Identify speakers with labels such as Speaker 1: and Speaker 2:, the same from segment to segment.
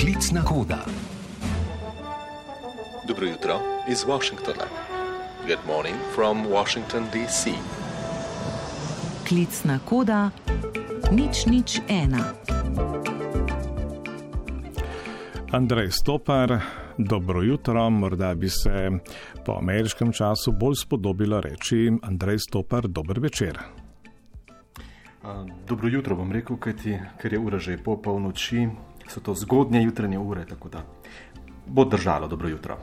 Speaker 1: Klicna koda.
Speaker 2: Dobro jutro iz Washingtona. Good morning from Washington, D.C.
Speaker 3: Klicna koda nič nič ena.
Speaker 4: Andrej Stopar, dobro jutro, morda bi se po ameriškem času bolj spodobilo reči Andrej Stopar, dober večer.
Speaker 5: Dobro jutro bom rekel, kajti, ker je ura že po polnoči, so to zgodnje jutranje ure, tako da bo držalo dobro jutro.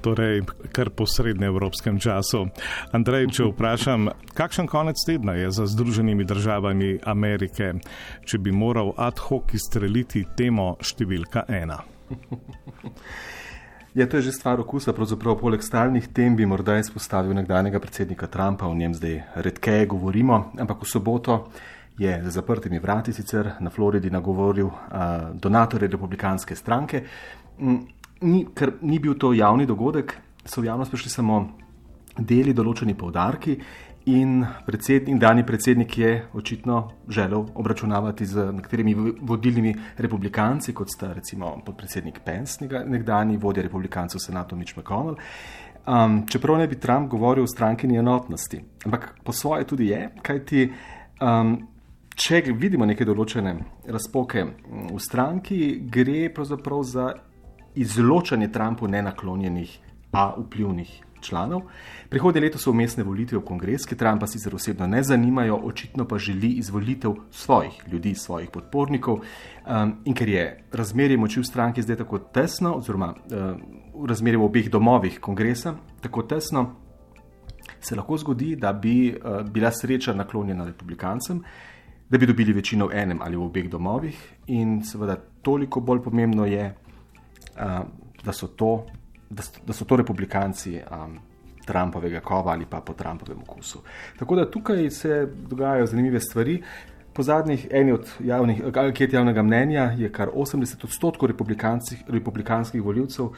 Speaker 4: Torej, kar po srednjeevropskem času. Andrej, če vprašam, kakšen konec tedna je za Združenimi državami Amerike, če bi moral ad hoc izstreliti temo številka ena?
Speaker 5: Ja, to je že stvar okusa, pravzaprav poleg stalnih tem bi morda izpostavil nekdanjega predsednika Trumpa, o njem zdaj redkeje govorimo, ampak v soboto je za zaprtimi vrati sicer na Floridi nagovoril uh, donatorje republikanske stranke. Ni, ker ni bil to javni dogodek, so v javnost prišli samo deli, določeni povdarki In predsednik, dani predsednik je očitno želel obračunavati z nekaterimi vodilnimi republikanci, kot sta recimo podpredsednik Pence, nekdani vodja republikancev senatu Mitch McConnell. Um, čeprav ne bi Trump govoril o strankini enotnosti, ampak po svoje tudi je, kajti um, če vidimo neke določene razpoke v stranki, gre pravzaprav za izločanje Trumpu nenaklonjenih, a vplivnih članov. Prihodnje leto so umestne volitve v kongres, ki Trumpa sicer osebno ne zanimajo, očitno pa želi izvolitev svojih ljudi, svojih podpornikov. Um, in ker je razmerje moči v stranki zdaj tako tesno, oziroma uh, razmerje v obeh domovih kongresa tako tesno, se lahko zgodi, da bi uh, bila sreča naklonjena republikancem. Da bi dobili večino v enem ali v obeh domovih, in seveda toliko bolj pomembno je, da so to da, da so to republikanci um, Trumpovega kova ali pa po Trumpovem okusu. Tako da tukaj se dogajajo zanimive stvari. Po zadnjih eni od javnih, anket javnega mnenja je kar 80 odstotkov republikanskih voljivcev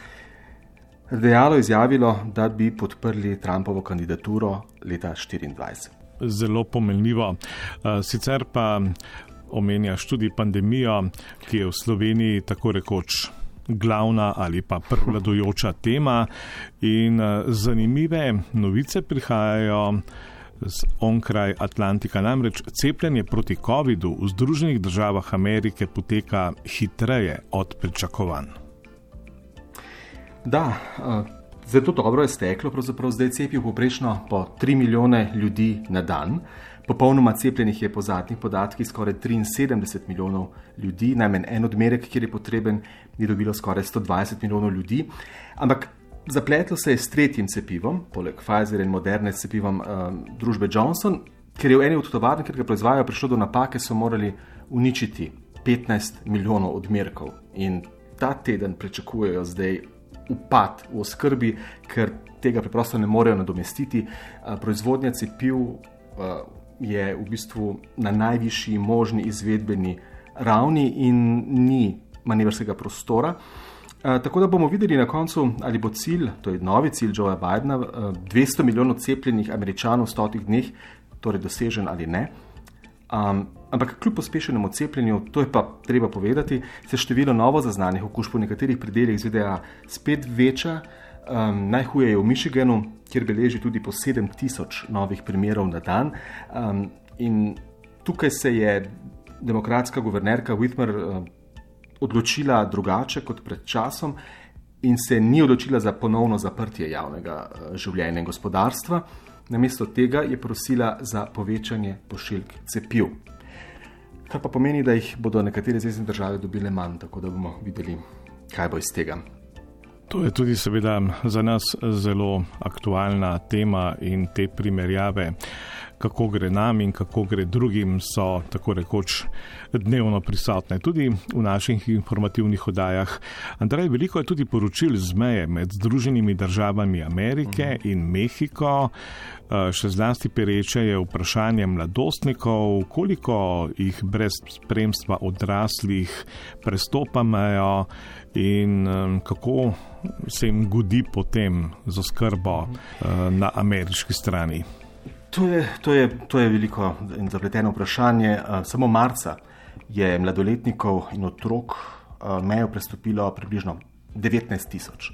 Speaker 5: dejalo, izjavilo, da bi podprli Trumpovo kandidaturo leta 2024.
Speaker 4: Zelo pomenljivo. Sicer pa omenjaš tudi pandemijo, ki je v Sloveniji tako rekoč glavna ali pa prevladujoča tema. In eh, zanimive novice prihajajo z onkraj Atlantika. Namreč cepljenje proti COVID-u v Združenih državah Amerike poteka hitreje od pričakovanj.
Speaker 5: Da, eh, zelo dobro je steklo, pravzaprav zdaj cepijo poprečno po 3 milijone ljudi na dan. Popolnoma cepljenih je po zadnjih podatkih skoraj 73 milijonov ljudi, najmanj en odmerek, kjer je potreben, je dobilo skoraj 120 milijonov ljudi. Ampak zapletlo se je s tretjim cepivom, poleg Pfizer in moderne cepivom um, družbe Johnson, ker je v eni od tovarn, ki ga proizvajajo, prišlo do napake, so morali uničiti 15 milijonov odmerkov. In ta teden pričakujejo zdaj upad v oskrbi, ker tega preprosto ne morejo nadomestiti. Uh, proizvodnja cepiv. Uh, je v bistvu na najvišji možni izvedbeni ravni in ni manevrskega prostora. Uh, tako da bomo videli na koncu, ali bo cilj, to je novi cilj Joea Bidna, uh, 200 milijonov cepljenih američanov v stotih dneh, torej dosežen ali ne. Um, ampak kljub pospešenemu cepljenju, to je pa treba povedati, se število novo zaznanih okužb v nekaterih predeljih ZDA spet veča. Um, najhuje je v Michiganu, kjer beleži tudi po 7000 novih primerov na dan. Um, in tukaj se je demokratska guvernerka Whitmer uh, odločila drugače kot pred časom in se ni odločila za ponovno zaprtje javnega uh, življenja in gospodarstva. Namesto tega je prosila za povečanje pošiljk cepiv. Kar pa pomeni, da jih bodo nekatere zvezdne države dobile manj, tako da bomo videli, kaj bo iz tega.
Speaker 4: To je tudi seveda za nas zelo aktualna tema in te primerjave, kako gre nam in kako gre drugim, so tako rekoč dnevno prisotne tudi v naših informativnih oddajah. Andrej, veliko je tudi poročil z meje med Združenimi državami Amerike in Mehiko. Eh, še zlasti pereče je vprašanje mladostnikov, koliko jih brez spremstva odraslih prestopa mejo in kako se jim godi potem z oskrbo eh, na ameriški strani.
Speaker 5: To je, to, je, to je veliko in zapleteno vprašanje. Eh, samo marca je mladoletnikov in otrok mejo prestopilo približno 19 tisoč.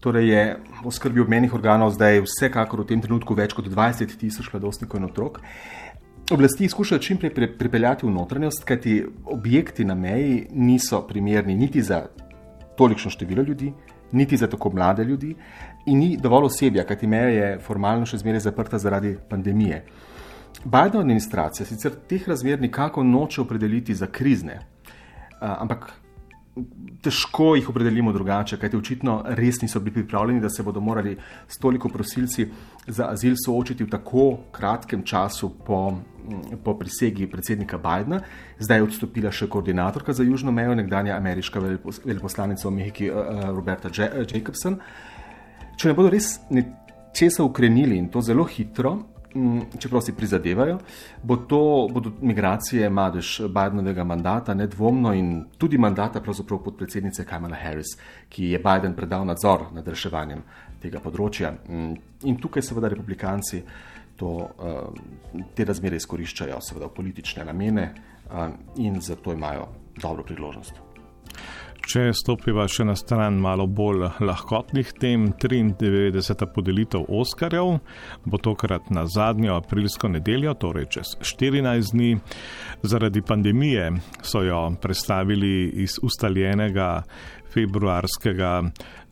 Speaker 5: Torej je v skrbi obmenih organov zdaj vsekakor v tem trenutku več kot 20 tisoč mladostnikov in otrok. Oblasti skušajo čim prej pripeljati v notranjost, kajti objekti na meji niso primerni niti za tolikšno število ljudi, niti za tako mlade ljudi, in ni dovolj osebja, kajti meja je formalno še zmeraj zaprta zaradi pandemije. Bajda administracija sicer teh razmer nikako noče opredeliti za krizne, ampak težko jih opredelimo drugače, kajti očitno res niso bili pripravljeni, da se bodo morali s toliko prosilci za azil soočiti v tako kratkem času po, po prisegi predsednika Bidna. Zdaj je odstopila še koordinatorka za južno mejo, nekdanja ameriška veleposlanica v Mehiki Roberta Jacobson. Če ne bodo res nečesa ukrenili in to zelo hitro, Mm, čeprav si prizadevajo, bo to, bodo migracije madež Bidenovega mandata nedvomno in tudi mandata podpredsednice Kamala Harris, ki je Biden predal nadzor nad reševanjem tega področja. Mm, in tukaj seveda republikanci to, eh, te razmere izkoriščajo seveda v politične namene eh, in zato imajo dobro priložnost.
Speaker 4: Če stopiva še na stran malo bolj lahkotnih tem, 93. podelitev Oskarjev bo tokrat na zadnjo aprilsko nedeljo, torej čez 14 dni. Zaradi pandemije so jo predstavili iz ustaljenega februarskega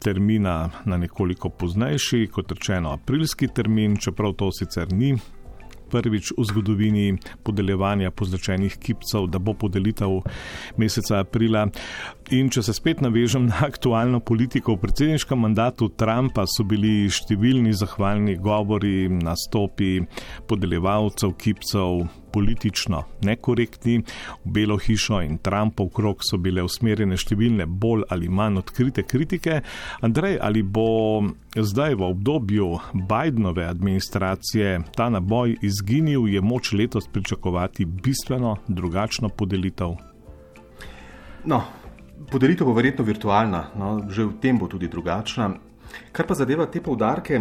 Speaker 4: termina na nekoliko poznejši, kot rečeno aprilski termin, čeprav to sicer ni prvič v zgodovini podeljevanja pozlačenih kipcev, da bo podelitev meseca aprila. In če se spet navežem na aktualno politiko, v predsedniškem mandatu Trumpa so bili številni zahvalni govori, nastopi podeljevalcev kipcev politično nekorektni. V Belo hišo in Trumpov krok so bile usmerjene številne bolj ali manj odkrite kritike. Andrej, ali bo zdaj v obdobju Bidenove administracije ta naboj izginil, je moč letos pričakovati bistveno drugačno podelitev?
Speaker 5: No, podelitev bo verjetno virtualna, no, že v tem bo tudi drugačna. Kar pa zadeva te poudarke,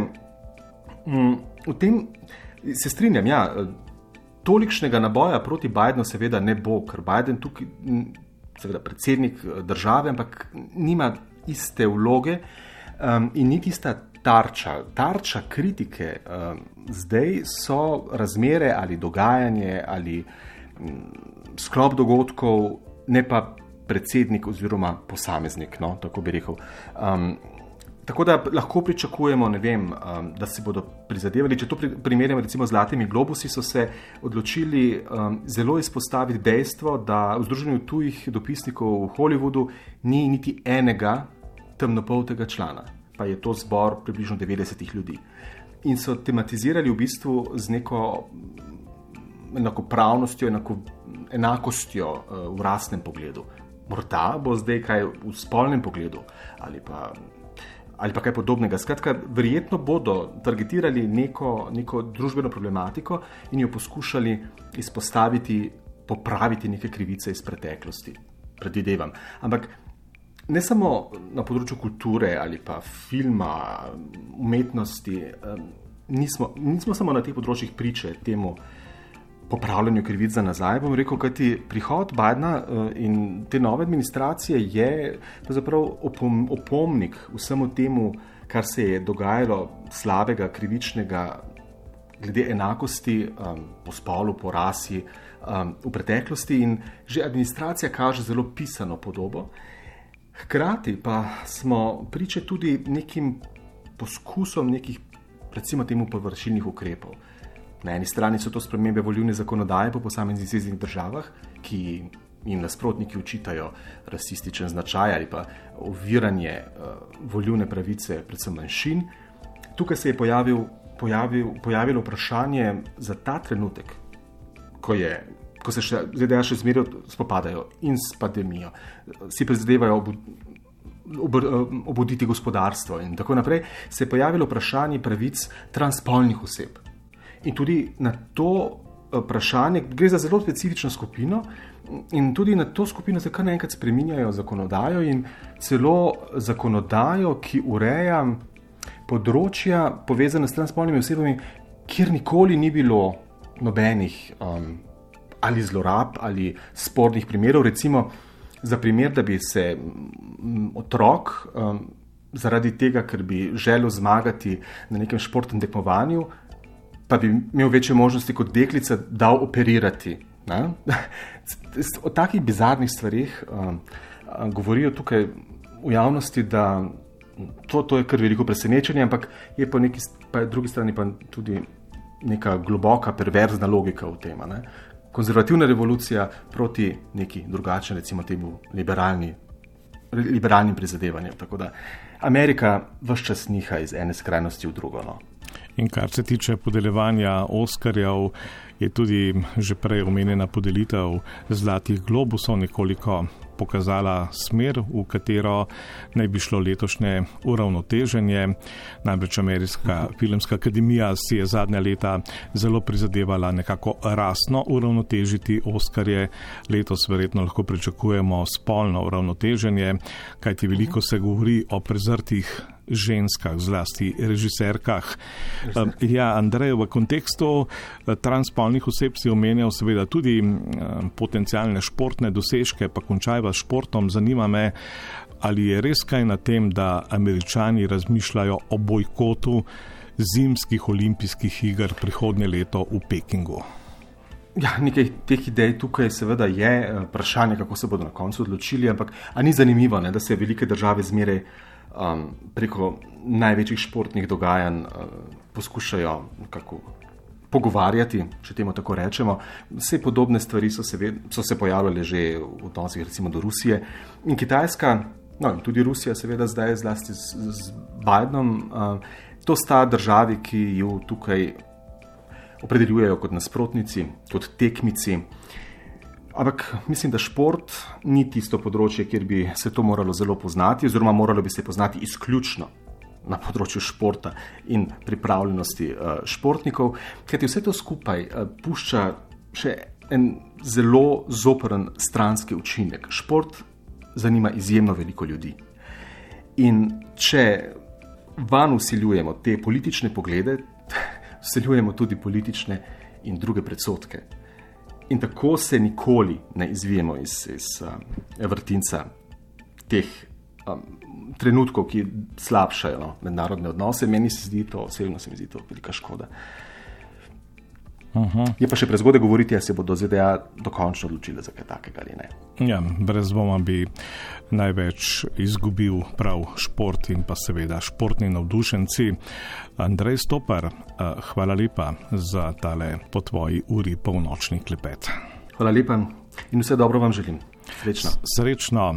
Speaker 5: mm, v tem se strinjam. Ja, tolikšnega naboja proti Bidenu, seveda, ne bo, ker Biden tukaj, seveda, predsednik eh, države, ampak nima iste vloge um, in ni tista tarča. Tarča kritike um, zdaj so razmere ali dogajanje ali um, sklop dogodkov, ne pa predsednik oziroma posameznik, no, tako bi rekel. Um, Tako da lahko pričakujemo, vem, um, da se bodo prizadevali. Če to primerjamo recimo z Zlatimi globusi, so se odločili um, zelo izpostaviti dejstvo, da v Združenju tujih dopisnikov v Hollywoodu ni niti enega temnopoltega člana, pa je to zbor približno 90 ljudi. In so tematizirali v bistvu z neko enakopravnostjo, enako, enakostjo uh, v rasnem pogledu. Morda bo zdaj kaj v spolnem pogledu ali pa ali pa kaj podobnega. Skratka, verjetno bodo targetirali neko, neko družbeno problematiko in jo poskušali izpostaviti, popraviti neke krivice iz preteklosti. Predvidevam. Ampak ne samo na področju kulture ali pa filma, umetnosti, nismo, nismo samo na teh področjih priče temu popravljanju krivic za nazaj. Bom rekel, kajti prihod Bidna eh, in te nove administracije je pravzaprav opom, opomnik vsemu temu, kar se je dogajalo slabega, krivičnega, glede enakosti um, po spolu, po rasi um, v preteklosti in že administracija kaže zelo pisano podobo. Hkrati pa smo priče tudi nekim poskusom nekih, recimo temu, površilnih ukrepov. Na eni strani so to spremembe volilne zakonodaje po posameznih zvezdnih državah, ki jim nasprotniki učitajo rasističen značaj ali pa oviranje uh, volilne pravice, predvsem manjšin. Tukaj se je pojavil, pojavil, pojavilo vprašanje za ta trenutek, ko, je, ko se še, ZDA še zmeraj spopadajo in s pandemijo, si prizadevajo ob, ob, obuditi gospodarstvo in tako naprej, se je pojavilo vprašanje pravic transpolnih oseb. In tudi na to eh, vprašanje, gre za zelo specifično skupino, in tudi na to skupino se kar naenkrat spremenjajo zakonodajo in celo zakonodajo, ki ureja področja povezane s transspolnimi osebami, kjer nikoli ni bilo nobenih um, ali zlorab ali spornih primerov. Recimo, za primer, da bi se otrok um, zaradi tega, ker bi želel zmagati na nekem športnem tekmovanju, pa bi imel večje možnosti kot deklica, dal operirati. Ne? O takih bizarnih stvarih um, govorijo tukaj v javnosti, da to, to je kar veliko presenečenje, ampak je po neki po drugi strani pa tudi neka globoka, perverzna logika v tem. Ne? Konzervativna revolucija proti neki drugačni, recimo temu liberalni, liberalnim prizadevanjem. Tako da Amerika vse čas niha iz ene skrajnosti v drugo. No.
Speaker 4: In kar se tiče podeljevanja Oskarjev, je tudi že prej omenjena podelitev Zlatih globusov nekoliko pokazala smer, v katero naj bi šlo letošnje uravnoteženje. Namreč Ameriška filmska akademija si je zadnja leta zelo prizadevala nekako rasno uravnotežiti Oskarje. Letos verjetno lahko pričakujemo spolno uravnoteženje, kajti veliko se govori o prezrtih ženskah, zlasti režiserkah. Ja, Andrej, v kontekstu eh, transpolnih oseb si omenjal seveda tudi potencijalne športne dosežke, pa končajva s športom. Zanima me, ali je res kaj na tem, da američani razmišljajo o bojkotu zimskih olimpijskih iger prihodnje leto v Pekingu.
Speaker 5: Ja, nekaj teh idej tukaj seveda je, eh, vprašanje, kako se bodo na koncu odločili, ampak ni zanimivo, ne, da se velike države zmeraj um, preko največjih športnih dogajanj uh, poskušajo kako, pogovarjati, če temu tako rečemo. Vse podobne stvari so se, so se pojavljale že v odnosih recimo do Rusije in Kitajska, no in tudi Rusija seveda zdaj zlasti z, z Bidenom, uh, to sta državi, ki jo tukaj opredeljujejo kot nasprotnici, kot tekmici. Ampak mislim, da šport ni tisto področje, kjer bi se to moralo zelo poznati, oziroma moralo bi se poznati izključno na področju športa in pripravljenosti uh, športnikov, ker ti vse to skupaj uh, pušča še en zelo zoprn stranski učinek. Šport zanima izjemno veliko ljudi. In če van usiljujemo te politične poglede, usiljujemo tudi politične in druge predsotke. In tako se nikoli ne izvijemo iz, iz um, vrtinca teh um, trenutkov, ki slabšajo no, mednarodne odnose. Meni se zdi to, osebno se mi zdi to velika škoda. Uhum. Je pa še prezgodaj govoriti, ali se bodo ZDA dokončno odločile za kaj takega ali ne.
Speaker 4: Ja, brez dvoma bi največ izgubil prav šport in pa seveda športni navdušenci. Andrej Stopar, eh, hvala lepa za tale po tvoji uri polnočni klepet.
Speaker 5: Hvala lepa in vse dobro vam želim. Srečno.
Speaker 4: Srečno.